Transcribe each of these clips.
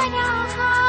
快点儿好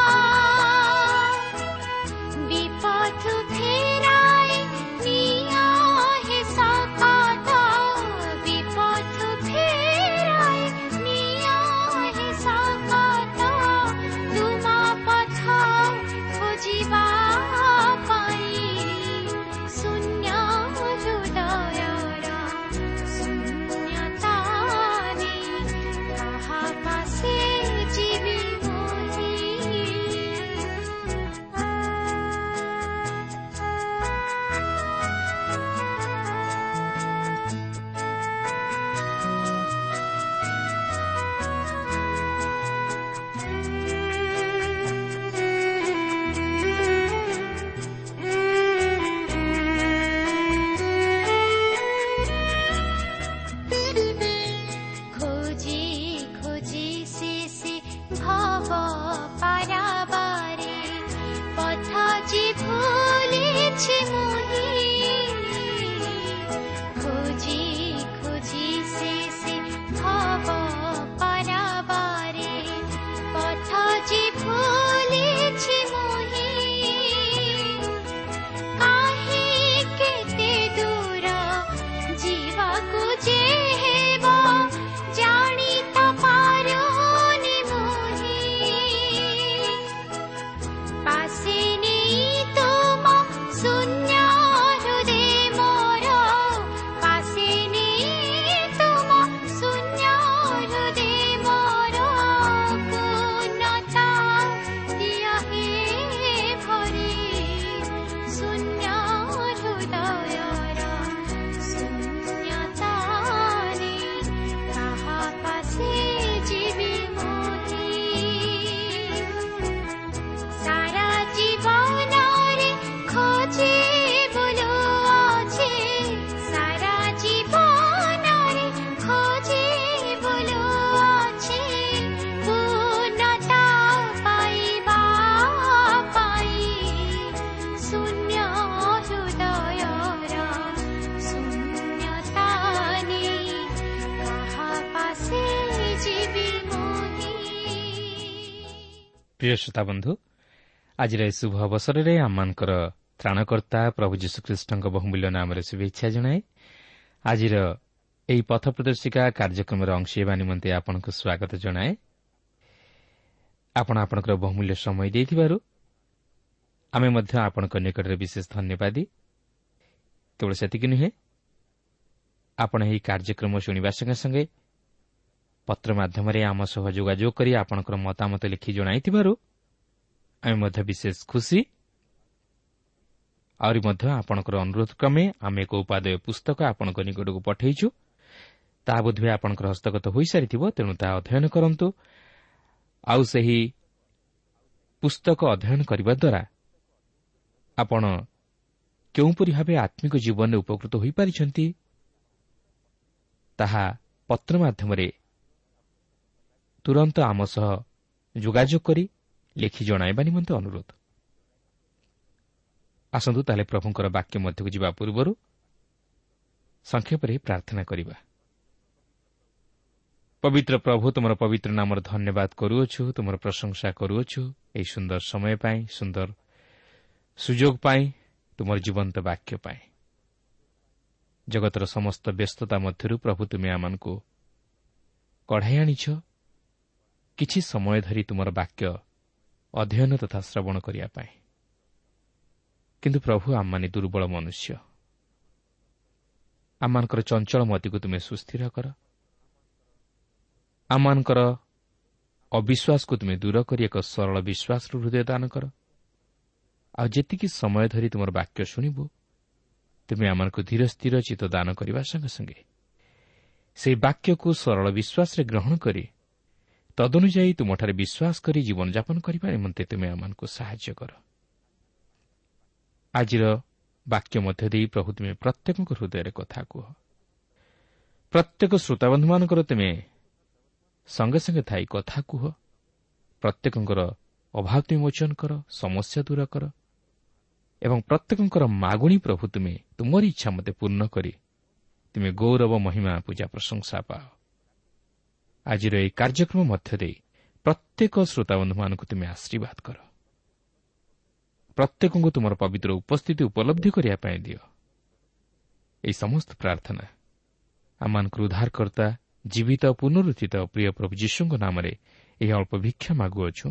ପ୍ରିୟ ଶ୍ରୋତା ବନ୍ଧୁ ଆଜିର ଏହି ଶୁଭ ଅବସରରେ ଆମମାନଙ୍କର ତ୍ରାଣକର୍ତ୍ତା ପ୍ରଭୁ ଯୀଶୁଖ୍ରୀଷ୍ଟଙ୍କ ବହୁମୂଲ୍ୟ ନାମରେ ଶୁଭେଚ୍ଛା ଜଣାଏ ଆଜିର ଏହି ପଥ ପ୍ରଦର୍ଶିକା କାର୍ଯ୍ୟକ୍ରମରେ ଅଂଶ ହେବା ନିମନ୍ତେ ଆପଣଙ୍କୁ ସ୍ୱାଗତ ଜଣାଏ ଆପଣ ଆପଣଙ୍କର ବହୁମୂଲ୍ୟ ସମୟ ଦେଇଥିବାରୁ ଆମେ ମଧ୍ୟ ଆପଣଙ୍କ ନିକଟରେ ବିଶେଷ ଧନ୍ୟବାଦୀ କେବଳ ସେତିକି ନୁହେଁ ଆପଣ ଏହି କାର୍ଯ୍ୟକ୍ରମ ଶୁଣିବା ସଙ୍ଗେ ସଙ୍ଗେ ପତ୍ର ମାଧ୍ୟମରେ ଆମ ସହ ଯୋଗାଯୋଗ କରି ଆପଣଙ୍କର ମତାମତ ଲେଖି ଜଣାଇଥିବାରୁ ଆମେ ମଧ୍ୟ ବିଶେଷ ଖୁସି। ଆହୁରି ମଧ୍ୟ ଆପଣଙ୍କର ଅନୁରୋଧ କ୍ରମେ ଆମେ ଏକ ଉପାଦେୟ ପୁସ୍ତକ ଆପଣଙ୍କ ନିକଟକୁ ପଠାଇଛୁ। ତାହା ବୋଧହୁଏ ଆପଣଙ୍କର ହସ୍ତଗତ ହୋଇସାରିଥିବ ତେଣୁ ତାହା ଅଧ୍ୟୟନ କରନ୍ତୁ। ଆଉ ସେହି ପୁସ୍ତକ ଅଧ୍ୟୟନ କରିବା ଦ୍ୱାରା ଆପଣ କେଉଁପରି ଭାବେ ଆତ୍ମିକ ଜୀବନରେ ଉପକୃତ ହୋଇପାରିଛନ୍ତି ତାହା ପତ୍ର ମାଧ୍ୟମରେ ତୁରନ୍ତ ଆମ ସହ ଯୋଗାଯୋଗ କରି ଲେଖି ଜଣାଇବା ନିମନ୍ତେ ଅନୁରୋଧ। ଆସନ୍ତୁ ତାହେଲେ ପ୍ରଭୁଙ୍କର ବାକ୍ୟ ମଧ୍ୟକୁ ଯିବା ପୂର୍ବରୁ ସଂକ୍ଷେପରେ ପ୍ରାର୍ଥନା କରିବା। ପବିତ୍ର ପ୍ରଭୁ ତୁମର ପବିତ୍ର ନାମର ଧନ୍ୟବାଦ କରୁଅଛୁ ତୁମର ପ୍ରଶଂସା କରୁଅଛୁ ଏହି ସୁନ୍ଦର ସମୟ ପାଇଁ ସୁନ୍ଦର ସୁଯୋଗ ପାଇଁ ତୁମର ଜୀବନ୍ତ ବାକ୍ୟ ପାଇଁ। ଜଗତର ସମସ୍ତ ବ୍ୟସ୍ତତା ମଧ୍ୟରୁ ପ୍ରଭୁ ତୁମେ ଆମମାନଙ୍କୁ କଢ଼ାଇ ଆଣିଛ କିଛି ସମୟ ଧରି ତୁମର ବାକ୍ୟ ଅଧ୍ୟୟନ ତଥା ଶ୍ରବଣ କରିବା ପାଇଁ। କିନ୍ତୁ ପ୍ରଭୁ ଆମମାନେ ଦୁର୍ବଳ ମନୁଷ୍ୟ। ଆମମାନଙ୍କର ଚଞ୍ଚଳ ମତିକୁ ତୁମେ ସୁସ୍ଥିର କର। ଆମମାନଙ୍କର ଅବିଶ୍ୱାସକୁ ତୁମେ ଦୂର କରି ଏକ ସରଳ ବିଶ୍ୱାସର ହୃଦୟ ଦାନ କର। ଆଉ ଯେତିକି ସମୟ ଧରି ତୁମର ବାକ୍ୟ ଶୁଣିବୁ ତୁମେ ଆମମାନଙ୍କୁ ଧୀର ସ୍ଥିର ଚିତ୍ତ ଦାନ କରିବା ସଙ୍ଗେ ସଙ୍ଗେ। ସେହି ବାକ୍ୟକୁ ସରଳ ବିଶ୍ୱାସରେ ଗ୍ରହଣ କରି ତଦନୁଯାୟୀ ତୁମଠାରେ ବିଶ୍ୱାସ କରି ଜୀବନଯାପନ କରିବା ନିମନ୍ତେ ତୁମେ ଆମମାନଙ୍କୁ ସାହାଯ୍ୟ କର। ଆଜିର ବାକ୍ୟ ମଧ୍ୟ ଦେଇ ପ୍ରଭୁ ତୁମେ ପ୍ରତ୍ୟେକଙ୍କ ହୃଦୟରେ କଥା କୁହ। ପ୍ରତ୍ୟେକ ଶ୍ରୋତାବନ୍ଧୁମାନଙ୍କର ତୁମେ ସଙ୍ଗେ ସଙ୍ଗେ ଥାଇ କଥା କୁହ। ପ୍ରତ୍ୟେକଙ୍କର ଅଭାବ ତୁମେ ମୋଚନ କର ସମସ୍ୟା ଦୂର କର ଏବଂ ପ୍ରତ୍ୟେକଙ୍କର ମାଗୁଣି ପ୍ରଭୁ ତୁମେ ତୁମର ଇଚ୍ଛା ମୋତେ ପୂର୍ଣ୍ଣ କରି ତୁମେ ଗୌରବ ମହିମା ପୂଜା ପ୍ରଶଂସା ପାଅ। ଆଜିର ଏହି କାର୍ଯ୍ୟକ୍ରମ ମଧ୍ୟ ଦେଇ ପ୍ରତ୍ୟେକ ଶ୍ରୋତାବନ୍ଧୁମାନଙ୍କୁ ତୁମେ ଆଶୀର୍ବାଦ କର। ପ୍ରତ୍ୟେକଙ୍କୁ ତୁମର ପବିତ୍ର ଉପସ୍ଥିତି ଉପଲବ୍ଧି କରିବା ପାଇଁ ଦିଅ। ଏହି ସମସ୍ତ ପ୍ରାର୍ଥନା ଆମମାନଙ୍କର ଉଦ୍ଧାରକର୍ତ୍ତା ଜୀବିତ ପୁନରୁତ୍ଥିତ ପ୍ରିୟ ପ୍ରଭୁ ଯୀଶୁଙ୍କ ନାମରେ ଏହି ଅଳ୍ପ ଭିକ୍ଷା ମାଗୁଅଛୁ।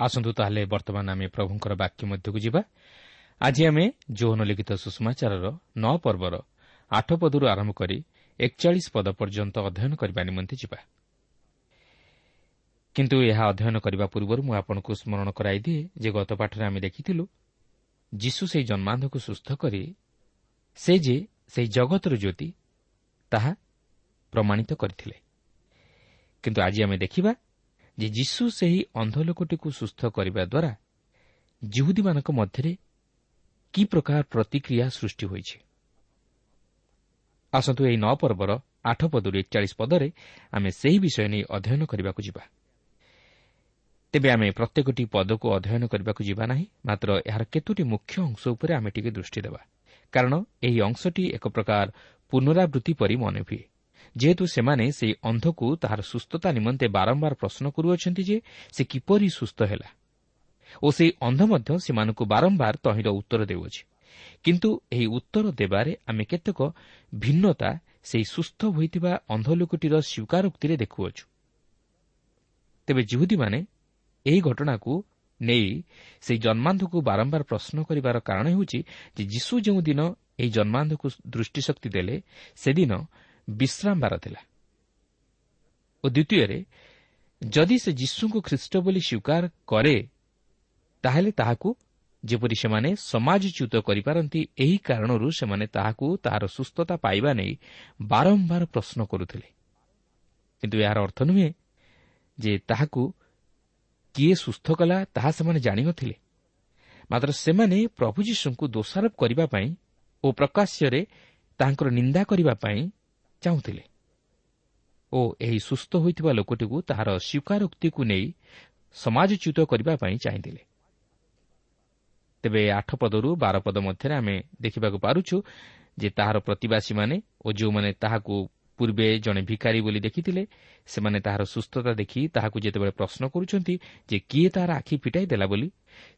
ଆସନ୍ତୁ ତାହେଲେ ବର୍ତ୍ତମାନ ଆମେ ପ୍ରଭୁଙ୍କର ବାକ୍ୟ ମଧ୍ୟକୁ ଯିବା। ଆଜି ଆମେ ଯୌନ ଲିଖିତ ସୁଷମାଚାରର ନଅ ପର୍ବର ଆଠ ପଦରୁ ଆରମ୍ଭ କରି ଏକଚାଳିଶ ପଦ ପର୍ଯ୍ୟନ୍ତ ଅଧ୍ୟୟନ କରିବା ନିମନ୍ତେ ଯିବା। କିନ୍ତୁ ଏହା ଅଧ୍ୟୟନ କରିବା ପୂର୍ବରୁ ମୁଁ ଆପଣଙ୍କୁ ସ୍ମରଣ କରାଇଦିଏ ଯେ ଗତ ପାଠରେ ଆମେ ଦେଖିଥିଲୁ ଯୀଶୁ ସେହି ଜନ୍ମାନ୍ଧକୁ ସୁସ୍ଥ କରି ସେ ଯେ ସେହି ଜଗତର ଜ୍ୟୋତି ତାହା ପ୍ରମାଣିତ କରିଥିଲେ। କିନ୍ତୁ ଆଜି ଆମେ ଦେଖିବା ଯେ ଯୀଶୁ ସେହି ଅନ୍ଧ ଲୋକଟିକୁ ସୁସ୍ଥ କରିବା ଦ୍ୱାରା ଜିହୁଦୀମାନଙ୍କ ମଧ୍ୟରେ କି ପ୍ରକାର ପ୍ରତିକ୍ରିୟା ସୃଷ୍ଟି ହୋଇଛି। ଆସନ୍ତୁ ଏହି ନଅ ପର୍ବର ଆଠ ପଦରୁ ଏକଚାଳିଶ ପଦରେ ଆମେ ସେହି ବିଷୟ ନେଇ ଅଧ୍ୟୟନ କରିବାକୁ ଯିବା। ତେବେ ଆମେ ପ୍ରତ୍ୟେକଟି ପଦକୁ ଅଧ୍ୟୟନ କରିବାକୁ ଯିବା ନାହିଁ ମାତ୍ର ଏହାର କେତୋଟି ମୁଖ୍ୟ ଅଂଶ ଉପରେ ଆମେ ଟିକେ ଦୃଷ୍ଟି ଦେବା। କାରଣ ଏହି ଅଂଶଟି ଏକ ପ୍ରକାର ପୁନରାବୃତ୍ତି ପରି ମନେ ହୁଏ। ଯେହେତୁ ସେମାନେ ସେହି ଅନ୍ଧକୁ ତାହାର ସୁସ୍ଥତା ନିମନ୍ତେ ବାରମ୍ବାର ପ୍ରଶ୍ନ କରୁଅଛନ୍ତି ଯେ ସେ କିପରି ସୁସ୍ଥ ହେଲା। ଓ ସେହି ଅନ୍ଧ ମଧ୍ୟ ସେମାନଙ୍କୁ ବାରମ୍ବାର ତହିଁର ଉତ୍ତର ଦେଉଅଛି। କିନ୍ତୁ ଏହି ଉତ୍ତର ଦେବାରେ ଆମେ କେତେକ ଭିନ୍ନତା ସେହି ସୁସ୍ଥ ହୋଇଥିବା ଅନ୍ଧ ଲୋକଟିର ସ୍ୱୀକାରୋକ୍ତିରେ ଦେଖୁଅଛୁ ତେବେ ଜିହୁଦୀମାନେ ଏହି ଘଟଣାକୁ ନେଇ ସେହି ଜନ୍ମାନ୍ଧକୁ ବାରମ୍ବାର ପ୍ରଶ୍ନ କରିବାର କାରଣ ହେଉଛି ଯେ ଯୀଶୁ ଯେଉଁଦିନ ଏହି ଜନ୍ମାନ୍ଧକୁ ଦୃଷ୍ଟିଶକ୍ତି ଦେଲେ ସେଦିନ ବିଶ୍ରାମବାର ଥିଲା ଓ ଦ୍ୱିତୀୟରେ ଯଦି ସେ ଯୀଶୁଙ୍କୁ ଖ୍ରୀଷ୍ଟ ବୋଲି ସ୍ୱୀକାର କରେ ତାହେଲେ ତାହାକୁ ଯେପରି ସେମାନେ ସମାଜଚ୍ୟୁତ କରିପାରନ୍ତି ଏହି କାରଣରୁ ସେମାନେ ତାହାକୁ ତାହାର ସୁସ୍ଥତା ପାଇବା ନେଇ ବାରମ୍ବାର ପ୍ରଶ୍ନ କରୁଥିଲେ। କିନ୍ତୁ ଏହାର ଅର୍ଥ ନୁହେଁ ଯେ ତାହାକୁ କିଏ ସୁସ୍ଥ କଲା ତାହା ସେମାନେ ଜାଣିନଥିଲେ। ମାତ୍ର ସେମାନେ ପ୍ରଭୁ ଯୀଶୁଙ୍କୁ ଦୋଷାରୋପ କରିବା ପାଇଁ ଓ ପ୍ରକାଶ୍ୟରେ ତାହାଙ୍କର ନିନ୍ଦା କରିବା ପାଇଁ ଚାହୁଁଥିଲେ ଓ ଏହି ସୁସ୍ଥ ହୋଇଥିବା ଲୋକଟିକୁ ତାହାର ସ୍ୱୀକାରୋକ୍ତିକୁ ନେଇ ସମାଜଚ୍ୟୁତ କରିବା ପାଇଁ ଚାହିଁଥିଲେ। ତେବେ ଆଠ ପଦରୁ ବାର ପଦ ମଧ୍ୟରେ ଆମେ ଦେଖିବାକୁ ପାରୁଛୁ ଯେ ତାହାର ପ୍ରତିବାସୀମାନେ ଓ ଯେଉଁମାନେ ତାହାକୁ ପୂର୍ବେ ଜଣେ ଭିକାରୀ ବୋଲି ଦେଖିଥିଲେ ସେମାନେ ତାହାର ସୁସ୍ଥତା ଦେଖି ତାହାକୁ ଯେତେବେଳେ ପ୍ରଶ୍ନ କରୁଛନ୍ତି ଯେ କିଏ ତାହାର ଆଖି ଫିଟାଇ ଦେଲା ବୋଲି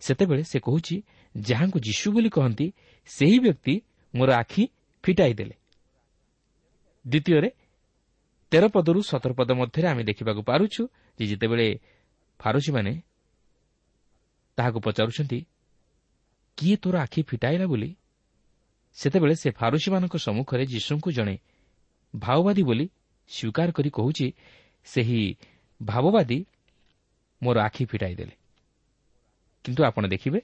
ସେତେବେଳେ ସେ କହୁଛି ଯାହାଙ୍କୁ ଯୀଶୁ ବୋଲି କହନ୍ତି ସେହି ବ୍ୟକ୍ତି ମୋର ଆଖି ଫିଟାଇ ଦେଲେ। ଦ୍ୱିତୀୟରେ ତେର ପଦରୁ ସତର ପଦ ମଧ୍ୟରେ ଆମେ ଦେଖିବାକୁ ପାରୁଛୁ ଯେ ଯେତେବେଳେ ଫାରୁସୀମାନେ ତାହାକୁ ପଚାରୁଛନ୍ତି କିଏ ତୋର ଆଖି ଫିଟାଇଲା ବୋଲି? ସେତେବେଳେ ସେ ଫାରୁସୀମାନଙ୍କ ସମ୍ମୁଖରେ ଯୀଶୁଙ୍କୁ ଜଣେ ଭାଓବାଦୀ ବୋଲି ସ୍ୱୀକାର କରି କହୁଛି ସେହି ଭାବବାଦୀ ମୋର ଆଖି ଫିଟାଇ ଦେଲେ କିନ୍ତୁ ଆପଣ ଦେଖିବେ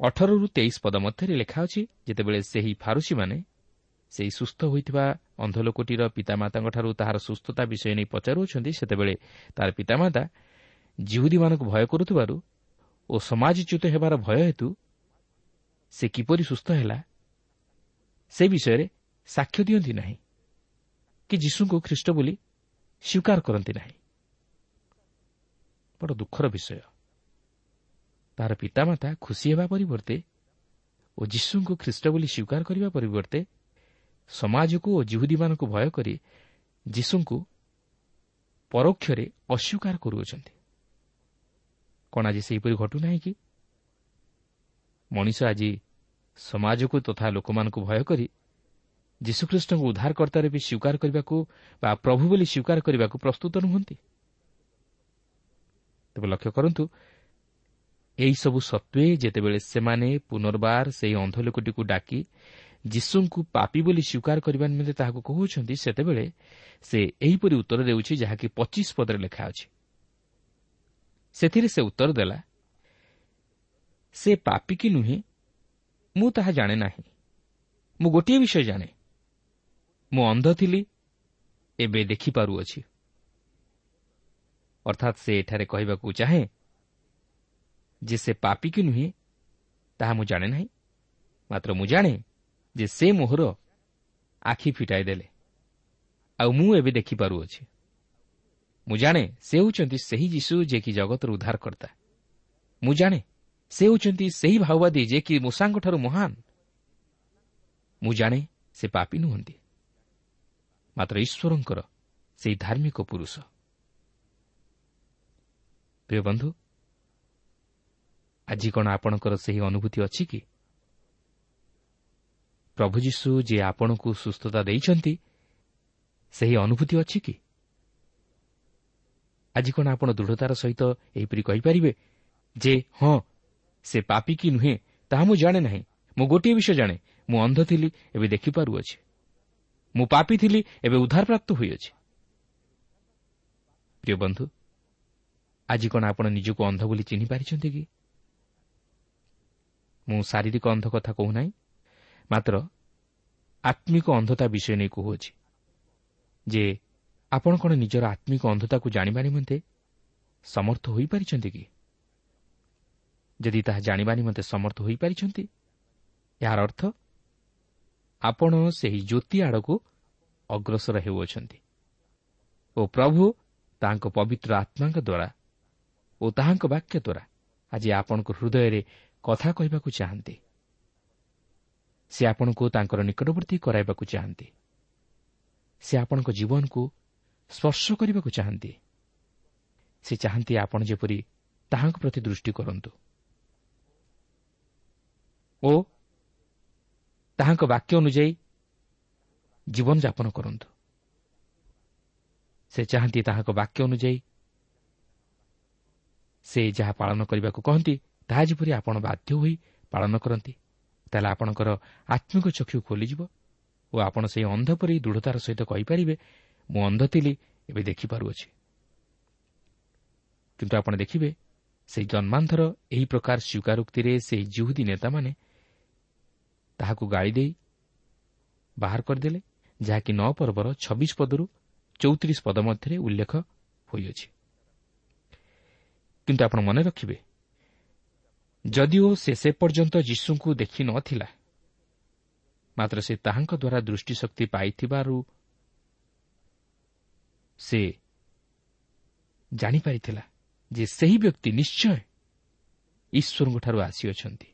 ଅଠରରୁ ତେଇଶ ପଦ ମଧ୍ୟରେ ଲେଖା ଅଛି ଯେତେବେଳେ ସେହି ଫାରୁସୀମାନେ ସେହି ସୁସ୍ଥ ହୋଇଥିବା ଅନ୍ଧଲୋକଟିର ପିତାମାତାଙ୍କଠାରୁ ତାହାର ସୁସ୍ଥତା ବିଷୟ ନେଇ ପଚାରୁଅଛନ୍ତି ସେତେବେଳେ ତାହାର ପିତାମାତା ଜିହୁଦୀମାନଙ୍କୁ ଭୟ କରୁଥିବାରୁ ଓ ସମାଜଚ୍ୟୁତ ହେବାର ଭୟ ହେତୁ ସେ କିପରି ସୁସ୍ଥ ହେଲା ସେ ବିଷୟରେ ସାକ୍ଷ୍ୟ ଦିଅନ୍ତି ନାହିଁ କି ଯୀଶୁଙ୍କୁ ଖ୍ରୀଷ୍ଟ ବୋଲି ସ୍ୱୀକାର କରନ୍ତି ନାହିଁ। ବଡ଼ ଦୁଃଖର ବିଷୟ। ତାହାର ପିତାମାତା ଖୁସି ହେବା ପରିବର୍ତ୍ତେ ଓ ଯୀଶୁଙ୍କୁ ଖ୍ରୀଷ୍ଟ ବୋଲି ସ୍ୱୀକାର କରିବା ପରିବର୍ତ୍ତେ ସମାଜକୁ ଓ ଜିହୁଦୀମାନଙ୍କୁ ଭୟ କରି ଯୀଶୁଙ୍କୁ ପରୋକ୍ଷରେ ଅସ୍ୱୀକାର କରୁଅଛନ୍ତି। କ'ଣ ଆଜି ସେହିପରି ଘଟୁନାହିଁ କି? ମଣିଷ ଆଜି ସମାଜକୁ ତଥା ଲୋକମାନଙ୍କୁ ଭୟ କରି ଯୀଶୁଖ୍ରୀଷ୍ଟଙ୍କୁ ଉଦ୍ଧାରକର୍ତ୍ତାରେ ବି ସ୍ୱୀକାର କରିବାକୁ ବା ପ୍ରଭୁ ବୋଲି ସ୍ୱୀକାର କରିବାକୁ ପ୍ରସ୍ତୁତ ନୁହନ୍ତି। ତେବେ ଲକ୍ଷ୍ୟ କରନ୍ତୁ ଏହିସବୁ ସତ୍ତ୍ୱେ ଯେତେବେଳେ ସେମାନେ ପୁନର୍ବାର ସେହି ଅନ୍ଧଲୋକଟିକୁ ଡାକି ଯୀଶୁଙ୍କୁ ପାପି ବୋଲି ସ୍ୱୀକାର କରିବା ନିମନ୍ତେ ତାହାକୁ କହୁଛନ୍ତି ସେତେବେଳେ ସେ ଏହିପରି ଉତ୍ତର ଦେଉଛି ଯାହାକି ପଚିଶ ପଦରେ ଲେଖା ଅଛି। ସେଥିରେ ସେ ଉତ୍ତର ଦେଲା ସେ ପାପି କି ନୁହେଁ ମୁଁ ତାହା ଜାଣେ ନାହିଁ ମୁଁ ଗୋଟିଏ ବିଷୟ ଜାଣେ ମୁଁ ଅନ୍ଧ ଥିଲି ଏବେ ଦେଖିପାରୁଅଛି ଅର୍ଥାତ୍ ସେ ଏଠାରେ କହିବାକୁ ଚାହେଁ ଯେ ସେ ପାପି କି ନୁହେଁ ତାହା ମୁଁ ଜାଣେ ନାହିଁ ମାତ୍ର ମୁଁ ଜାଣେ ଯେ ସେ ମୋହର ଆଖି ଫିଟାଇ ଦେଲେ ଆଉ ମୁଁ ଏବେ ଦେଖିପାରୁଅଛି ମୁଁ ଜାଣେ ସେ ହେଉଛନ୍ତି ସେହି ଯୀଶୁ ଯେ କି ଜଗତର ଉଦ୍ଧାରକର୍ତ୍ତା ମୁଁ ଜାଣେ ସେ ହେଉଛନ୍ତି ସେହି ଭାଓବାଦୀ ଯେ କି ମୂଷାଙ୍କଠାରୁ ମହାନ। ମୁଁ ଜାଣେ ସେ ପାପି ନୁହନ୍ତି। ମାତ୍ର ଈଶ୍ୱରଙ୍କର ସେହି ଧାର୍ମିକ ପୁରୁଷ। ପ୍ରିୟ ବନ୍ଧୁ ଆଜି କ'ଣ ଆପଣଙ୍କର ସେହି ଅନୁଭୂତି ଅଛି କି? ପ୍ରଭୁ ଯୀଶୁ ଯିଏ ଆପଣଙ୍କୁ ସୁସ୍ଥତା ଦେଇଛନ୍ତି ସେହି ଅନୁଭୂତି ଅଛି କି? ଆଜି କ'ଣ ଆପଣ ଦୃଢ଼ତାର ସହିତ ଏହିପରି କହିପାରିବେ ଯେ ହଁ ସେ ପାପି କି ନୁହେଁ ତାହା ମୁଁ ଜାଣେ ନାହିଁ ମୁଁ ଗୋଟିଏ ବିଷୟ ଜାଣେ ମୁଁ ଅନ୍ଧ ଥିଲି ଏବେ ଦେଖିପାରୁଅଛି ମୁଁ ପାପି ଥିଲି ଏବେ ଉଦ୍ଧାରପ୍ରାପ୍ତ ହୋଇଅଛି ପ୍ରିୟ ବନ୍ଧୁ ଆଜି କ'ଣ ଆପଣ ନିଜକୁ ଅନ୍ଧ ବୋଲି ଚିହ୍ନି ପାରିଛନ୍ତି କି ମୁଁ ଶାରୀରିକ ଅନ୍ଧ କଥା କହୁନାହିଁ ମାତ୍ର ଆତ୍ମିକ ଅନ୍ଧତା ବିଷୟ ନେଇ କହୁଅଛି ଯେ ଆପଣ କ'ଣ ନିଜର ଆତ୍ମିକ ଅନ୍ଧତାକୁ ଜାଣିବା ନିମନ୍ତେ ସମର୍ଥ ହୋଇପାରିଛନ୍ତି କି ଯଦି ତାହା ଜାଣିବା ନିମନ୍ତେ ସମର୍ଥ ହୋଇପାରିଛନ୍ତି। ଏହାର ଅର୍ଥ ଆପଣ ସେହି ଜ୍ୟୋତି ଆଡ଼କୁ ଅଗ୍ରସର ହେଉଅଛନ୍ତି ଓ ପ୍ରଭୁ ତାହାଙ୍କ ପବିତ୍ର ଆତ୍ମାଙ୍କ ଦ୍ୱାରା ଓ ତାହାଙ୍କ ବାକ୍ୟ ଦ୍ୱାରା ଆଜି ଆପଣଙ୍କ ହୃଦୟରେ କଥା କହିବାକୁ ଚାହାନ୍ତି। ସେ ଆପଣଙ୍କୁ ତାଙ୍କର ନିକଟବର୍ତ୍ତୀ କରାଇବାକୁ ଚାହାନ୍ତି। ସେ ଆପଣଙ୍କ ଜୀବନକୁ ସ୍ପର୍ଶ କରିବାକୁ ଚାହାନ୍ତି। ସେ ଚାହାନ୍ତି ଆପଣ ଯେପରି ତାହାଙ୍କ ପ୍ରତି ଦୃଷ୍ଟି କରନ୍ତୁ। ଓ ତାହାଙ୍କ ବାକ୍ୟ ଅନୁଯାୟୀ ଜୀବନଯାପନ କରନ୍ତୁ। ସେ ଚାହାନ୍ତି ତାହାଙ୍କ ବାକ୍ୟ ଅନୁଯାୟୀ ସେ ଯାହା ପାଳନ କରିବାକୁ କହନ୍ତି ତାହା ଯେପରି ଆପଣ ବାଧ୍ୟ ହୋଇ ପାଳନ କରନ୍ତି ତାହେଲେ ଆପଣଙ୍କର ଆତ୍ମିକ ଚକ୍ଷୁ ଖୋଲିଯିବ ଓ ଆପଣ ସେହି ଅନ୍ଧ ପରି ଦୃଢ଼ତାର ସହିତ କହିପାରିବେ ମୁଁ ଅନ୍ଧ ଥିଲି ଏବେ ଦେଖିପାରୁଅଛି। କିନ୍ତୁ ଆପଣ ଦେଖିବେ ସେହି ଜନ୍ମାନ୍ଧର ଏହି ପ୍ରକାର ସ୍ୱୀକାରୋକ୍ତିରେ ସେହି ଜୁହୁଦୀ ନେତାମାନେ ତାହାକୁ ଗାଳି ଦେଇ ବାହାର କରିଦେଲେ ଯାହାକି ନଅ ପର୍ବର ଛବିଶ ପଦରୁ ଚଉତିରିଶ ପଦ ମଧ୍ୟରେ ଉଲ୍ଲେଖ ହୋଇଅଛି। କିନ୍ତୁ ଆପଣ ମନେ ରଖିବେ ଯଦିଓ ସେ ସେ ପର୍ଯ୍ୟନ୍ତ ଯୀଶୁଙ୍କୁ ଦେଖି ନଥିଲା ମାତ୍ର ସେ ତାହାଙ୍କ ଦ୍ୱାରା ଦୃଷ୍ଟିଶକ୍ତି ପାଇଥିବାରୁ ସେ ଜାଣିପାରିଥିଲା ଯେ ସେହି ବ୍ୟକ୍ତି ନିଶ୍ଚୟ ଈଶ୍ୱରଙ୍କଠାରୁ ଆସିଅଛନ୍ତି।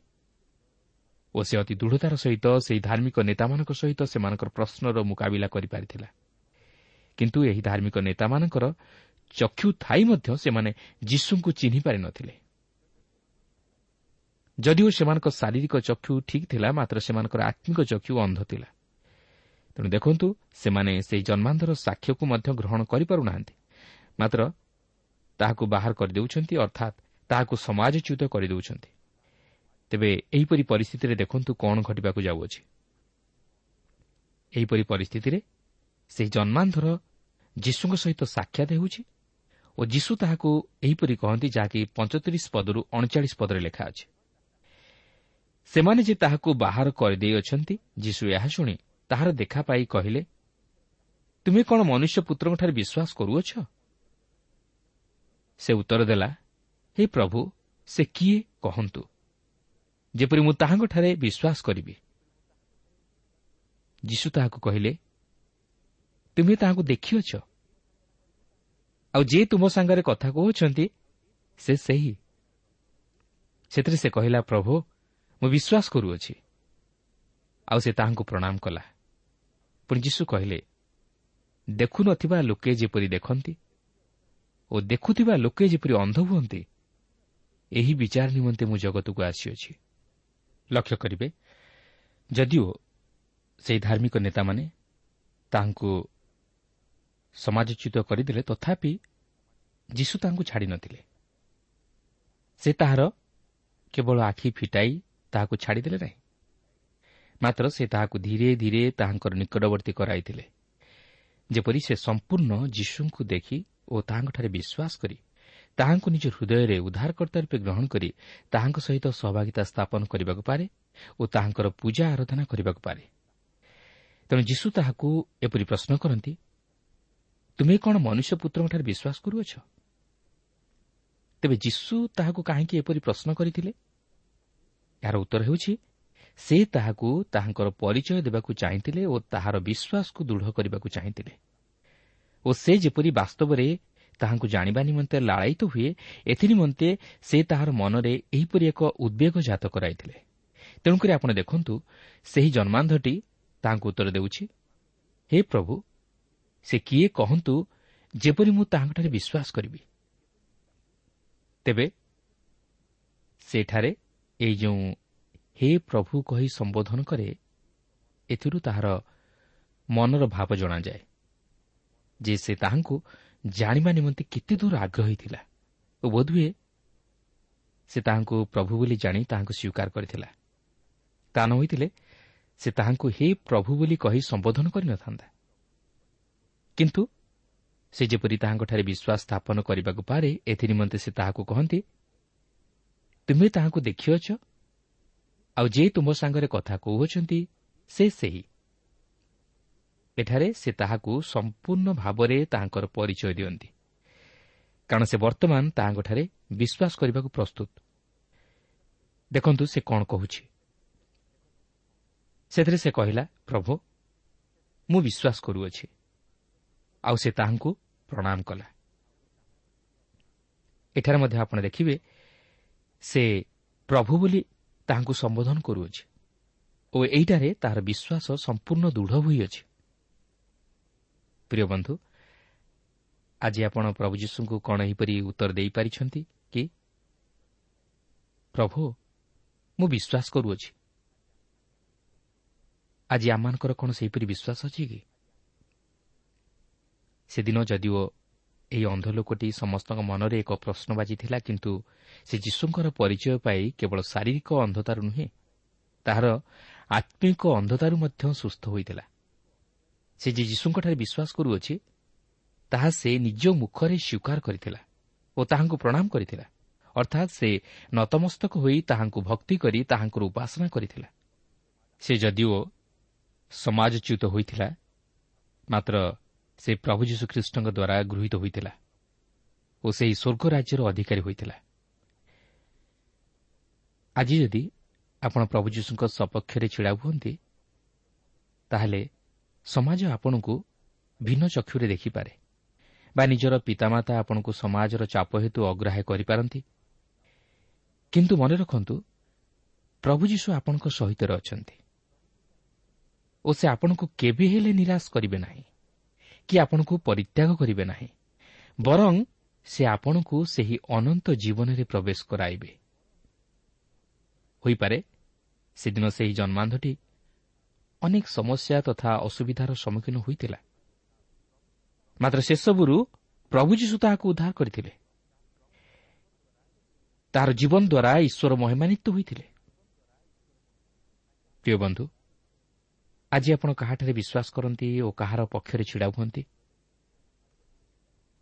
ଓ ସେ ଅତି ଦୃଢ଼ତାର ସହିତ ସେହି ଧାର୍ମିକ ନେତାମାନଙ୍କ ସହିତ ସେମାନଙ୍କର ପ୍ରଶ୍ନର ମୁକାବିଲା କରିପାରିଥିଲା। କିନ୍ତୁ ଏହି ଧାର୍ମିକ ନେତାମାନଙ୍କର ଚକ୍ଷୁ ଥାଇ ମଧ୍ୟ ସେମାନେ ଯୀଶୁଙ୍କୁ ଚିହ୍ନି ପାରିନଥିଲେ ଯଦିଓ ସେମାନଙ୍କ ଶାରୀରିକ ଚକ୍ଷୁ ଠିକ୍ ଥିଲା ମାତ୍ର ସେମାନଙ୍କର ଆତ୍ମିକ ଚକ୍ଷୁ ଅନ୍ଧ ଥିଲା। ତେଣୁ ଦେଖନ୍ତୁ ସେମାନେ ସେହି ଜନ୍ମାନ୍ଧର ସାକ୍ଷ୍ୟକୁ ମଧ୍ୟ ଗ୍ରହଣ କରିପାରୁନାହାନ୍ତି। ମାତ୍ର ତାହାକୁ ବାହାର କରିଦେଉଛନ୍ତି ଅର୍ଥାତ୍ ତାହାକୁ ସମାଜଚ୍ୟୁତ କରିଦେଉଛନ୍ତି। ତେବେ ଏହିପରି ପରିସ୍ଥିତିରେ ଦେଖନ୍ତୁ କ'ଣ ଘଟିବାକୁ ଯାଉଅଛି। ଏହିପରି ପରିସ୍ଥିତିରେ ସେହି ଜନ୍ମାନ୍ଧର ଯୀଶୁଙ୍କ ସହିତ ସାକ୍ଷାତ ହେଉଛି ଓ ଯୀଶୁ ତାହାକୁ ଏହିପରି କହନ୍ତି ଯାହାକି ପଞ୍ଚତିରିଶ ପଦରୁ ଅଣଚାଳିଶ ପଦରେ ଲେଖା ଅଛି। ସେମାନେ ଯେ ତାହାକୁ ବାହାର କରିଦେଇଅଛନ୍ତି ଯୀଶୁ ଏହା ଶୁଣି ତାହାର ଦେଖା ପାଇ କହିଲେ ତୁମେ କ'ଣ ମନୁଷ୍ୟ ପୁତ୍ରଙ୍କଠାରେ ବିଶ୍ୱାସ କରୁଅଛ? ସେ ଉତ୍ତର ଦେଲା ହେ ପ୍ରଭୁ ସେ କିଏ? କହନ୍ତୁ। ଯେପରି ମୁଁ ତାହାଙ୍କଠାରେ ବିଶ୍ୱାସ କରିବି। ଯୀଶୁ ତାହାକୁ କହିଲେ ତୁମେ ତାହାକୁ ଦେଖିଅଛ। ଆଉ ଯିଏ ତୁମ ସାଙ୍ଗରେ କଥା କହୁଛନ୍ତି ସେ ସେହି। ସେଥିରେ ସେ କହିଲା ପ୍ରଭୁ ମୁଁ ବିଶ୍ୱାସ କରୁଅଛି। ଆଉ ସେ ତାହାଙ୍କୁ ପ୍ରଣାମ କଲା। ପୁଣି ଯୀଶୁ କହିଲେ ଦେଖୁନଥିବା ଲୋକେ ଯେପରି ଦେଖନ୍ତି ଓ ଦେଖୁଥିବା ଲୋକେ ଯେପରି ଅନ୍ଧ ହୁଅନ୍ତି ଏହି ବିଚାର ନିମନ୍ତେ ମୁଁ ଜଗତକୁ ଆସିଅଛି। ଲକ୍ଷ୍ୟ କରିବେ। ଯଦିଓ ସେହି ଧାର୍ମିକ ନେତାମାନେ ତାହାଙ୍କୁ ସମାଜଚ୍ୟୁତ କରିଦେଲେ ତଥାପି ଯୀଶୁ ତାଙ୍କୁ ଛାଡ଼ି ନଥିଲେ। ସେ ତାହାର କେବଳ ଆଖି ଫିଟାଇ ତାହାକୁ ଛାଡ଼ିଦେଲେ ନାହିଁ। ମାତ୍ର ସେ ତାହାକୁ ଧୀରେ ଧୀରେ ତାହାଙ୍କର ନିକଟବର୍ତ୍ତୀ କରାଇଥିଲେ। ଯେପରି ସେ ସମ୍ପୂର୍ଣ୍ଣ ଯୀଶୁଙ୍କୁ ଦେଖି ଓ ତାହାଙ୍କଠାରେ ବିଶ୍ୱାସ କରି ତାହାଙ୍କୁ ନିଜ ହୃଦୟରେ ଉଦ୍ଧାରକର୍ତ୍ତା ରୂପେ ଗ୍ରହଣ କରି ତାହାଙ୍କ ସହିତ ସହଭାଗିତା ସ୍ଥାପନ କରିବାକୁ ପାରେ ଓ ତାହାଙ୍କର ପୂଜା ଆରାଧନା କରିବାକୁ ପାରେ। ତେଣୁ ଯୀଶୁ ତାହାକୁ ଏପରି ପ୍ରଶ୍ନ କରନ୍ତି ତୁମେ କ'ଣ ମନୁଷ୍ୟ ପୁତ୍ରଙ୍କଠାରେ ବିଶ୍ୱାସ କରୁଅଛ? ତେବେ ଯୀଶୁ ତାହାକୁ କାହିଁକି ଏପରି ପ୍ରଶ୍ନ କରିଥିଲେ? ଏହାର ଉତ୍ତର ହେଉଛି ସେ ତାହାକୁ ତାହାଙ୍କର ପରିଚୟ ଦେବାକୁ ଚାହିଁଥିଲେ ଓ ତାହାର ବିଶ୍ୱାସକୁ ଦୃଢ଼ କରିବାକୁ ଚାହିଁଥିଲେ। ଓ ସେ ଯେପରି ବାସ୍ତବରେ ତାହାଙ୍କୁ ଜାଣିବା ନିମନ୍ତେ ଲାଳାୟିତ ହୁଏ ଏଥିନିମନ୍ତେ ସେ ତାହାର ମନରେ ଏହିପରି ଏକ ଉଦ୍ବେଗ ଜାତ କରାଇଥିଲେ। ତେଣୁକରି ଆପଣ ଦେଖନ୍ତୁ ସେହି ଜନ୍ମାନ୍ଧଟି ତାହାଙ୍କୁ ଉତ୍ତର ଦେଉଛି ହେ ପ୍ରଭୁ ସେ କିଏ କହନ୍ତୁ ଯେପରି ମୁଁ ତାହାଙ୍କଠାରେ ବିଶ୍ୱାସ କରିବି? ତେବେ ସେଠାରେ ଏହି ଯେଉଁ ହେ ପ୍ରଭୁ କହି ସମ୍ବୋଧନ କରେ ଏଥିରୁ ତାହାର ମନର ଭାବ ଜଣାଯାଏ ଯେ ସେ ତାହାଙ୍କୁ ଜାଣିବା ନିମନ୍ତେ କେତେ ଦୂର ଆଗ୍ରହୀ ଥିଲା ଓ ବୋଧହୁଏ ସେ ତାହାଙ୍କୁ ପ୍ରଭୁ ବୋଲି ଜାଣି ତାହାଙ୍କୁ ସ୍ୱୀକାର କରିଥିଲା। ତା ନ ହୋଇଥିଲେ ସେ ତାହାଙ୍କୁ ହେ ପ୍ରଭୁ ବୋଲି କହି ସମ୍ବୋଧନ କରିନଥାନ୍ତା କିନ୍ତୁ ସେ ଯେପରି ତାହାଙ୍କଠାରେ ବିଶ୍ୱାସ ସ୍ଥାପନ କରିବାକୁ ପାରେ ଏଥିନିମନ୍ତେ ସେ ତାହାକୁ କହନ୍ତି ତୁମେ ତାହାକୁ ଦେଖିଅଛ? ଆଉ ଯେ ତୁମ ସାଙ୍ଗରେ କଥା କହୁଅଛନ୍ତି ସେ ସେହି। ଏଠାରେ ସେ ତାହାକୁ ସମ୍ପୂର୍ଣ୍ଣ ଭାବରେ ତାହାଙ୍କର ପରିଚୟ ଦିଅନ୍ତି। କାରଣ ସେ ବର୍ତ୍ତମାନ ତାହାଙ୍କଠାରେ ବିଶ୍ୱାସ କରିବାକୁ ପ୍ରସ୍ତୁତ। ଦେଖନ୍ତୁ ସେ କ'ଣ କହୁଛି। ସେଥିରେ ସେ କହିଲା ପ୍ରଭୁ ମୁଁ ବିଶ୍ୱାସ କରୁଅଛି। ଆଉ ସେ ତାହାଙ୍କୁ ପ୍ରଣାମ କଲା। ଏଠାରେ ମଧ୍ୟ ଆପଣ ଦେଖିବେ ସେ ପ୍ରଭୁ ବୋଲି ତାହାଙ୍କୁ ସମ୍ବୋଧନ କରୁଅଛି। ଓ ଏଇଟାରେ ତାହାର ବିଶ୍ୱାସ ସମ୍ପୂର୍ଣ୍ଣ ଦୃଢ଼ ହୋଇଅଛି। ପ୍ରିୟ ବନ୍ଧୁ ଆଜି ଆପଣ ପ୍ରଭୁ ଯୀଶୁଙ୍କୁ କ'ଣ ଏହିପରି ଉତ୍ତର ଦେଇପାରିଛନ୍ତି କି? ପ୍ରଭୁ ମୁଁ ବିଶ୍ୱାସ କରୁଅଛି। ଆଜି ଆମମାନଙ୍କର କ'ଣ ସେହିପରି ବିଶ୍ୱାସ ଅଛି କି? ସେଦିନ ଯଦିଓ ଏହି ଅନ୍ଧ ଲୋକଟି ସମସ୍ତଙ୍କ ମନରେ ଏକ ପ୍ରଶ୍ନ ବାଜିଥିଲା କିନ୍ତୁ ସେ ଯୀଶୁଙ୍କର ପରିଚୟ ପାଇ କେବଳ ଶାରୀରିକ ଅନ୍ଧତାରୁ ନୁହେଁ ତାହାର ଆତ୍ମିକ ଅନ୍ଧତାରୁ ମଧ୍ୟ ସୁସ୍ଥ ହୋଇଥିଲା। ସେ ଯେ ଯୀଶୁଙ୍କଠାରେ ବିଶ୍ୱାସ କରୁଅଛି ତାହା ସେ ନିଜ ମୁଖରେ ସ୍ୱୀକାର କରିଥିଲା ଓ ତାହାଙ୍କୁ ପ୍ରଣାମ କରିଥିଲା। ଅର୍ଥାତ୍ ସେ ନତମସ୍ତକ ହୋଇ ତାହାଙ୍କୁ ଭକ୍ତି କରି ତାହାଙ୍କର ଉପାସନା କରିଥିଲା। ସେ ଯଦିଓ ସମାଜଚ୍ୟୁତ ହୋଇଥିଲା ମାତ୍ର ସେ ପ୍ରଭୁ ଯୀଶୁଖ୍ରୀଷ୍ଟଙ୍କ ଦ୍ୱାରା ଗୃହୀତ ହୋଇଥିଲା ଓ ସେହି ସ୍ୱର୍ଗ ରାଜ୍ୟର ଅଧିକାରୀ ହୋଇଥିଲା। ଆଜି ଯଦି ଆପଣ ପ୍ରଭୁ ଯୀଶୁଙ୍କ ସପକ୍ଷରେ ଛିଡ଼ା ହୁଅନ୍ତି ତାହେଲେ ସମାଜ ଆପଣଙ୍କୁ ଭିନ୍ନ ଚକ୍ଷୁରେ ଦେଖିପାରେ ବା ନିଜର ପିତାମାତା ଆପଣଙ୍କୁ ସମାଜର ଚାପ ହେତୁ ଅଗ୍ରାହ୍ୟ କରିପାରନ୍ତି। କିନ୍ତୁ ମନେ ରଖନ୍ତୁ ପ୍ରଭୁ ଯୀଶୁ ଆପଣଙ୍କ ସହିତରେ ଅଛନ୍ତି। ଓ ସେ ଆପଣଙ୍କୁ କେବେ ହେଲେ ନିରାଶ କରିବେ ନାହିଁ କି ଆପଣଙ୍କୁ ପରିତ୍ୟାଗ କରିବେ ନାହିଁ ବରଂ ସେ ଆପଣଙ୍କୁ ସେହି ଅନନ୍ତ ଜୀବନରେ ପ୍ରବେଶ କରାଇବେ। ହୋଇପାରେ ସେଦିନ ସେହି ଜନ୍ମାନ୍ଧଟି ଅନେକ ସମସ୍ୟା ତଥା ଅସୁବିଧାର ସମ୍ମୁଖୀନ ହୋଇଥିଲା। ମାତ୍ର ସେସବୁରୁ ପ୍ରଭୁ ଯୀଶୁ ତାହାକୁ ଉଦ୍ଧାର କରିଥିଲେ। ତାହାର ଜୀବନ ଦ୍ୱାରା ଈଶ୍ୱର ମହିମାନିତ ହୋଇଥିଲେ। ପ୍ରିୟ ବନ୍ଧୁ ଆଜି ଆପଣ କାହାଠାରେ ବିଶ୍ୱାସ କରନ୍ତି ଓ କାହାର ପକ୍ଷରେ ଛିଡ଼ା ହୁଅନ୍ତି?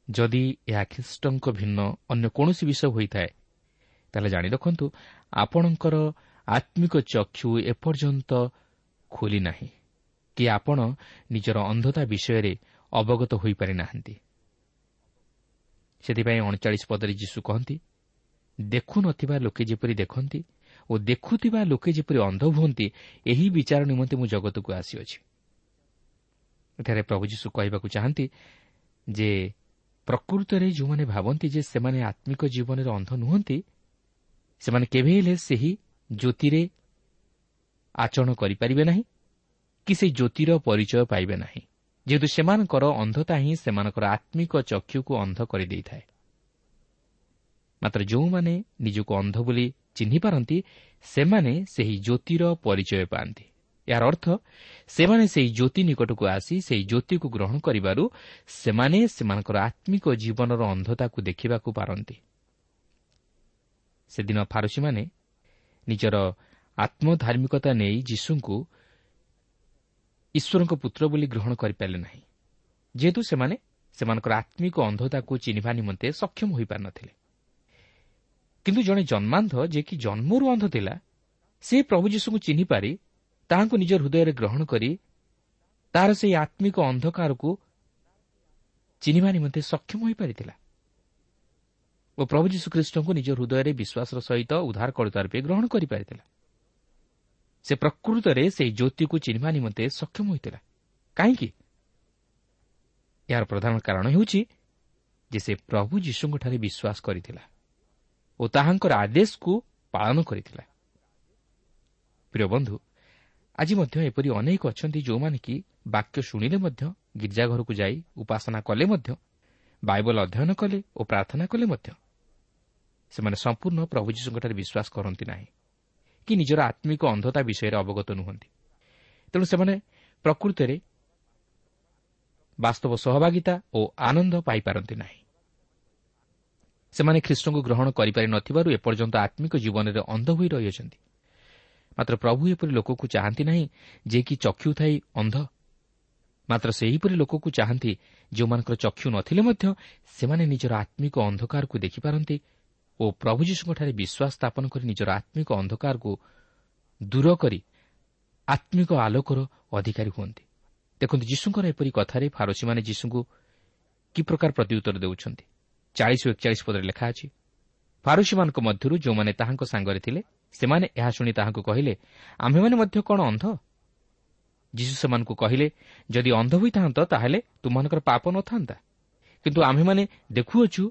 ଯଦି ଏହା ଖ୍ରୀଷ୍ଟଙ୍କ ଭିନ୍ନ ଅନ୍ୟ କୌଣସି ବିଷୟ ହୋଇଥାଏ ତାହେଲେ ଜାଣି ରଖନ୍ତୁ ଆପଣଙ୍କର ଆତ୍ମିକ ଚକ୍ଷୁ ଏପର୍ଯ୍ୟନ୍ତ ଖୋଲି ନାହିଁ କି ଆପଣ ନିଜର ଅନ୍ଧତା ବିଷୟରେ ଅବଗତ ହୋଇପାରି ନାହାନ୍ତି ସେଥିପାଇଁ ଅଣଚାଳିଶ ପଦରେ ଯୀଶୁ କହନ୍ତି ଦେଖୁନଥିବା ଲୋକେ ଯେପରି ଦେଖନ୍ତି ଓ ଦେଖୁଥିବା ଲୋକେ ଯେପରି ଅନ୍ଧ ହୁଅନ୍ତି ଏହି ବିଚାର ନିମନ୍ତେ ମୁଁ ଜଗତକୁ ଆସିଅଛି। ଏଠାରେ ପ୍ରଭୁ ଯୀଶୁ କହିବାକୁ ଚାହାନ୍ତି ଯେ ପ୍ରକୃତରେ ଯେଉଁମାନେ ଭାବନ୍ତି ଯେ ସେମାନେ ଆତ୍ମିକ ଜୀବନରେ ଅନ୍ଧ ନୁହନ୍ତି ସେମାନେ କେବେ ହେଲେ ସେହି ଜ୍ୟୋତିରେ ଆଚରଣ କରିପାରିବେ ନାହିଁ କି ସେହି ଜ୍ୟୋତିର ପରିଚୟ ପାଇବେ ନାହିଁ। ଯେହେତୁ ସେମାନଙ୍କର ଅନ୍ଧତା ହିଁ ସେମାନଙ୍କର ଆତ୍ମିକ ଚକ୍ଷୁକୁ ଅନ୍ଧ କରିଦେଇଥାଏ। ମାତ୍ର ଯେଉଁମାନେ ନିଜକୁ ଅନ୍ଧ ବୋଲି ଚିହ୍ନିପାରନ୍ତି ସେମାନେ ସେହି ଜ୍ୟୋତିର ପରିଚୟ ପାଆନ୍ତି। ଏହାର ଅର୍ଥ ସେମାନେ ସେହି ଜ୍ୟୋତି ନିକଟକୁ ଆସି ସେହି ଜ୍ୟୋତିକୁ ଗ୍ରହଣ କରିବାରୁ ସେମାନେ ସେମାନଙ୍କର ଆତ୍ମିକ ଜୀବନର ଅନ୍ଧତାକୁ ଦେଖିବାକୁ ପାରନ୍ତି। ସେଦିନ ଫାରୁସିମାନେ ନିଜର ଆତ୍ମଧାର୍ମିକତା ନେଇ ଯୀଶୁଙ୍କୁ ଈଶ୍ୱରଙ୍କ ପୁତ୍ର ବୋଲି ଗ୍ରହଣ କରିପାରିଲେ ନାହିଁ। ଯେହେତୁ ସେମାନେ ସେମାନଙ୍କର ଆତ୍ମିକ ଅନ୍ଧତାକୁ ଚିହ୍ନିବା ନିମନ୍ତେ ସକ୍ଷମ ହୋଇପାରିନଥିଲେ। କିନ୍ତୁ ଜଣେ ଜନ୍ମାନ୍ଧ ଯିଏକି ଜନ୍ମରୁ ଅନ୍ଧ ଥିଲା ସେ ପ୍ରଭୁ ଯୀଶୁଙ୍କୁ ଚିହ୍ନିପାରି ତାହାଙ୍କୁ ନିଜ ହୃଦୟରେ ଗ୍ରହଣ କରି ତାହାର ସେହି ଆତ୍ମିକ ଅନ୍ଧକାରକୁ ଚିହ୍ନିବା ନିମନ୍ତେ ସକ୍ଷମ ହୋଇପାରିଥିଲା ଓ ପ୍ରଭୁ ଯୀଶୁଖ୍ରୀଷ୍ଟଙ୍କୁ ନିଜ ହୃଦୟରେ ବିଶ୍ୱାସର ସହିତ ଉଦ୍ଧାର କରୁତା ରୂପେ ଗ୍ରହଣ କରିପାରିଥିଲା। ସେ ପ୍ରକୃତରେ ସେହି ଜ୍ୟୋତିକୁ ଚିହ୍ନିବା ନିମନ୍ତେ ସକ୍ଷମ ହୋଇଥିଲା। କାହିଁକି? ଏହାର ପ୍ରଧାନ କାରଣ ହେଉଛି ଯେ ସେ ପ୍ରଭୁ ଯୀଶୁଙ୍କଠାରେ ବିଶ୍ୱାସ କରିଥିଲା ଓ ତାହାଙ୍କର ଆଦେଶକୁ ପାଳନ କରିଥିଲା। ପ୍ରିୟ ବନ୍ଧୁ ଆଜି ମଧ୍ୟ ଏପରି ଅନେକ ଅଛନ୍ତି ଯେଉଁମାନେ କି ବାକ୍ୟ ଶୁଣିଲେ ମଧ୍ୟ ଗୀର୍ଜାଘରକୁ ଯାଇ ଉପାସନା କଲେ ମଧ୍ୟ ବାଇବଲ ଅଧ୍ୟୟନ କଲେ ଓ ପ୍ରାର୍ଥନା କଲେ ମଧ୍ୟ। ସେମାନେ ସମ୍ପୂର୍ଣ୍ଣ ପ୍ରଭୁ ଯୀଶୁଙ୍କଠାରେ ବିଶ୍ୱାସ କରନ୍ତି ନାହିଁ। କି ନିଜର ଆତ୍ମିକ ଅନ୍ଧତା ବିଷୟରେ ଅବଗତ ନୁହନ୍ତି ତେଣୁ ସେମାନେ ପ୍ରକୃତରେ ବାସ୍ତବ ସହଭାଗିତା ଓ ଆନନ୍ଦ ପାଇପାରନ୍ତି ନାହିଁ। ସେମାନେ ଖ୍ରୀଷ୍ଟଙ୍କୁ ଗ୍ରହଣ କରିପାରି ନଥିବାରୁ ଏପର୍ଯ୍ୟନ୍ତ ଆତ୍ମିକ ଜୀବନରେ ଅନ୍ଧ ହୋଇ ରହିଅଛନ୍ତି। ମାତ୍ର ପ୍ରଭୁ ଏପରି ଲୋକକୁ ଚାହାନ୍ତି ନାହିଁ ଯିଏକି ଚକ୍ଷୁ ଥାଇ ଅନ୍ଧ। ମାତ୍ର ସେହିପରି ଲୋକକୁ ଚାହାନ୍ତି ଯେଉଁମାନଙ୍କର ଚକ୍ଷୁ ନଥିଲେ ମଧ୍ୟ ସେମାନେ ନିଜର ଆତ୍ମିକ ଅନ୍ଧକାରକୁ ଦେଖିପାରନ୍ତି ଓ ପ୍ରଭୁ ଯୀଶୁଙ୍କଠାରେ ବିଶ୍ୱାସ ସ୍ଥାପନ କରି ନିଜର ଆତ୍ମିକ ଅନ୍ଧକାରକୁ ଦୂର କରି ଆତ୍ମିକ ଆଲୋକର ଅଧିକାରୀ ହୁଅନ୍ତି। ଦେଖନ୍ତୁ ଯୀଶୁଙ୍କର ଏପରି କଥାରେ ଫାରୋସୀମାନେ ଯୀଶୁଙ୍କୁ କି ପ୍ରକାର ପ୍ରତ୍ୟୁତ୍ତର ଦେଉଛନ୍ତି? ଚାଳିଶ ଏକଚାଳିଶ ପଦରେ ଲେଖା ଅଛି ଫାରୁସୀମାନଙ୍କ ମଧ୍ୟରୁ ଯେଉଁମାନେ ତାହାଙ୍କ ସାଙ୍ଗରେ ଥିଲେ ସେମାନେ ଏହା ଶୁଣି ତାହାଙ୍କୁ କହିଲେ ଆମ୍ଭେମାନେ ମଧ୍ୟ କ'ଣ ଅନ୍ଧ? ଯୀଶୁ ସେମାନଙ୍କୁ କହିଲେ ଯଦି ଅନ୍ଧ ହୋଇଥାନ୍ତ ତାହେଲେ ତୁମମାନଙ୍କର ପାପ ନଥାନ୍ତା। କିନ୍ତୁ ଆମ୍ଭେମାନେ ଦେଖୁଅଛୁ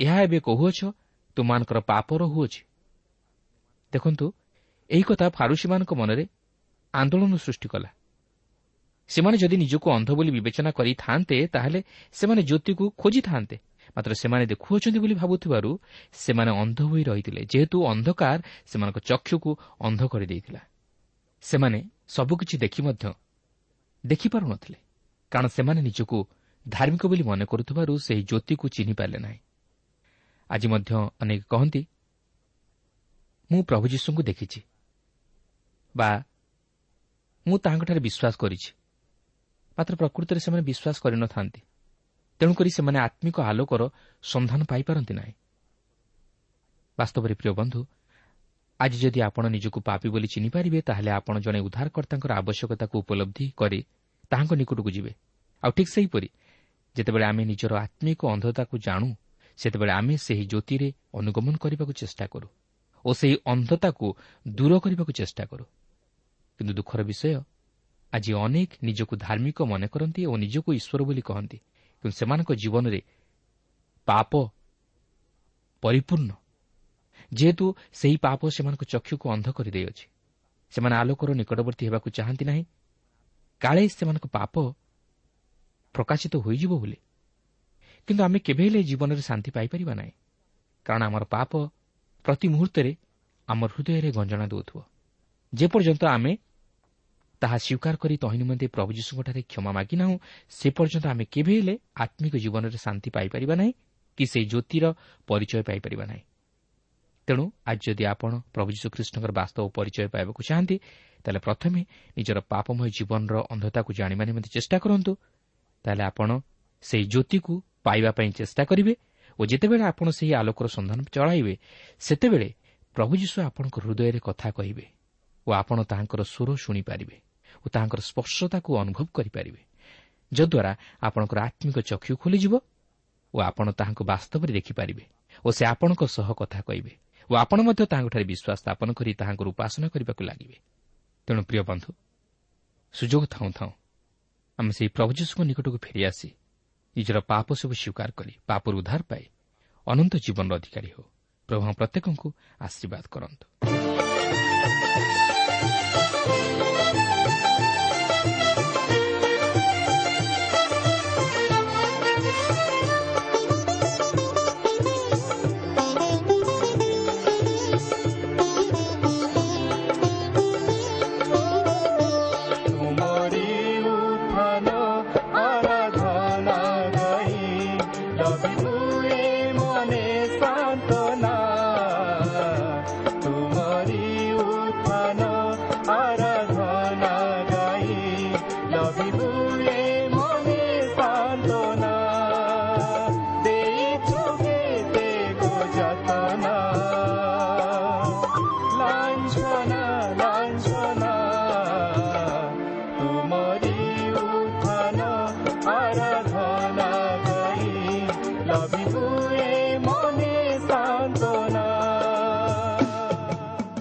ଏହା ଏବେ କହୁଅଛ ତୁମମାନଙ୍କର ପାପ ରହୁଅଛି। ଦେଖନ୍ତୁ ଏହି କଥା ଫାରୁସୀମାନଙ୍କ ମନରେ ଆନ୍ଦୋଳନ ସୃଷ୍ଟି କଲା। ସେମାନେ ଯଦି ନିଜକୁ ଅନ୍ଧ ବୋଲି ବିବେଚନା କରିଥାନ୍ତେ ତାହେଲେ ସେମାନେ ଜ୍ୟୋତିକୁ ଖୋଜିଥାନ୍ତେ। ମାତ୍ର ସେମାନେ ଦେଖୁଅଛନ୍ତି ବୋଲି ଭାବୁଥିବାରୁ ସେମାନେ ଅନ୍ଧ ହୋଇ ରହିଥିଲେ। ଯେହେତୁ ଅନ୍ଧକାର ସେମାନଙ୍କ ଚକ୍ଷୁକୁ ଅନ୍ଧ କରିଦେଇଥିଲା। ସେମାନେ ସବୁକିଛି ଦେଖି ମଧ୍ୟ ଦେଖିପାରୁନଥିଲେ। କାରଣ ସେମାନେ ନିଜକୁ ଧାର୍ମିକ ବୋଲି ମନେ କରୁଥିବାରୁ ସେହି ଜ୍ୟୋତିକୁ ଚିହ୍ନିପାରିଲେ ନାହିଁ। ଆଜି ମଧ୍ୟ ଅନେକ କହନ୍ତି ମୁଁ ପ୍ରଭୁ ଯୀଶୁଙ୍କୁ ଦେଖିଛି ବା ମୁଁ ତାହାଙ୍କଠାରେ ବିଶ୍ୱାସ କରିଛି। ମାତ୍ର ପ୍ରକୃତରେ ସେମାନେ ବିଶ୍ୱାସ କରିନଥାନ୍ତି ତେଣୁକରି ସେମାନେ ଆତ୍ମିକ ଆଲୋକର ସନ୍ଧାନ ପାଇପାରନ୍ତି ନାହିଁ। ବାସ୍ତବରେ ପ୍ରିୟ ବନ୍ଧୁ ଆଜି ଯଦି ଆପଣ ନିଜକୁ ପାପି ବୋଲି ଚିହ୍ନିପାରିବେ ତାହେଲେ ଆପଣ ଜଣେ ଉଦ୍ଧାରକର୍ତ୍ତାଙ୍କର ଆବଶ୍ୟକତାକୁ ଉପଲବ୍ଧି କରି ତାହାଙ୍କ ନିକଟକୁ ଯିବେ। ଆଉ ଠିକ୍ ସେହିପରି ଯେତେବେଳେ ଆମେ ନିଜର ଆତ୍ମିକ ଅନ୍ଧତାକୁ ଜାଣୁ ସେତେବେଳେ ଆମେ ସେହି ଜ୍ୟୋତିରେ ଅନୁଗମନ କରିବାକୁ ଚେଷ୍ଟା କରୁ ଓ ସେହି ଅନ୍ଧତାକୁ ଦୂର କରିବାକୁ ଚେଷ୍ଟା କରୁ। କିନ୍ତୁ ଦୁଃଖର ବିଷୟ ଆଜି ଅନେକ ନିଜକୁ ଧାର୍ମିକ ମନେ କରନ୍ତି ଓ ନିଜକୁ ଈଶ୍ୱର ବୋଲି କହନ୍ତି। କିନ୍ତୁ ସେମାନଙ୍କ ଜୀବନରେ ପାପ ପରିପୂର୍ଣ୍ଣ। ଯେହେତୁ ସେହି ପାପ ସେମାନଙ୍କ ଚକ୍ଷୁକୁ ଅନ୍ଧ କରିଦେଇଅଛି ସେମାନେ ଆଲୋକର ନିକଟବର୍ତ୍ତୀ ହେବାକୁ ଚାହାନ୍ତି ନାହିଁ। କାଳେ ସେମାନଙ୍କ ପାପ ପ୍ରକାଶିତ ହୋଇଯିବ ବୋଲି କିନ୍ତୁ ଆମେ କେବେ ହେଲେ ଜୀବନରେ ଶାନ୍ତି ପାଇପାରିବା ନାହିଁ। କାରଣ ଆମର ପାପ ପ୍ରତି ମୁହୂର୍ତ୍ତରେ ଆମର ହୃଦୟରେ ଗଞ୍ଜଣା ଦେଉଥିବ। ଯେପର୍ଯ୍ୟନ୍ତ ଆମେ ତାହା ସ୍ୱୀକାର କରି ତହିଁ ନିମନ୍ତେ ପ୍ରଭୁ ଯୀଶୁଙ୍କଠାରେ କ୍ଷମା ମାଗିନାହୁଁ ସେ ପର୍ଯ୍ୟନ୍ତ ଆମେ କେବେ ହେଲେ ଆତ୍ମିକ ଜୀବନରେ ଶାନ୍ତି ପାଇପାରିବା ନାହିଁ କି ସେହି ଜ୍ୟୋତିର ପରିଚୟ ପାଇପାରିବା ନାହିଁ। ତେଣୁ ଆଜି ଯଦି ଆପଣ ପ୍ରଭୁ ଯୀଶୁଖ୍ରୀଷ୍ଟଙ୍କର ବାସ୍ତବ ପରିଚୟ ପାଇବାକୁ ଚାହାନ୍ତି ତାହେଲେ ପ୍ରଥମେ ନିଜର ପାପମୟ ଜୀବନର ଅନ୍ଧତାକୁ ଜାଣିବା ନିମନ୍ତେ ଚେଷ୍ଟା କରନ୍ତୁ। ତାହେଲେ ଆପଣ ସେହି ଜ୍ୟୋତିକୁ ପାଇବା ପାଇଁ ଚେଷ୍ଟା କରିବେ ଓ ଯେତେବେଳେ ଆପଣ ସେହି ଆଲୋକର ସନ୍ଧାନ ଚଳାଇବେ ସେତେବେଳେ ପ୍ରଭୁ ଯୀଶୁ ଆପଣଙ୍କ ହୃଦୟରେ କଥା କହିବେ ଓ ଆପଣ ତାହାଙ୍କର ସ୍ୱର ଶୁଣିପାରିବେ ଓ ତାହାଙ୍କର ସ୍ପର୍ଶତାକୁ ଅନୁଭବ କରିପାରିବେ। ଯଦ୍ୱାରା ଆପଣଙ୍କର ଆତ୍ମିକ ଚକ୍ଷୁ ଖୋଲିଯିବ ଓ ଆପଣ ତାହାଙ୍କୁ ବାସ୍ତବରେ ଦେଖିପାରିବେ ଓ ସେ ଆପଣଙ୍କ ସହ କଥା କହିବେ ଓ ଆପଣ ମଧ୍ୟ ତାହାଙ୍କଠାରେ ବିଶ୍ୱାସ ସ୍ଥାପନ କରି ତାହାଙ୍କର ଉପାସନା କରିବାକୁ ଲାଗିବେ। ତେଣୁ ପ୍ରିୟ ବନ୍ଧୁ ସୁଯୋଗ ଥାଉଁ ଥାଉଁ ଆମେ ସେହି ପ୍ରଭୁ ଯୀଶୁଙ୍କ ନିକଟକୁ ଫେରିଆସି ନିଜର ପାପ ସବୁ ସ୍ୱୀକାର କରି ପାପରୁ ଉଦ୍ଧାର ପାଇ ଅନନ୍ତ ଜୀବନର ଅଧିକାରୀ ହେଉ। ପ୍ରଭୁ ପ୍ରତ୍ୟେକଙ୍କୁ ଆଶୀର୍ବାଦ କରନ୍ତୁ।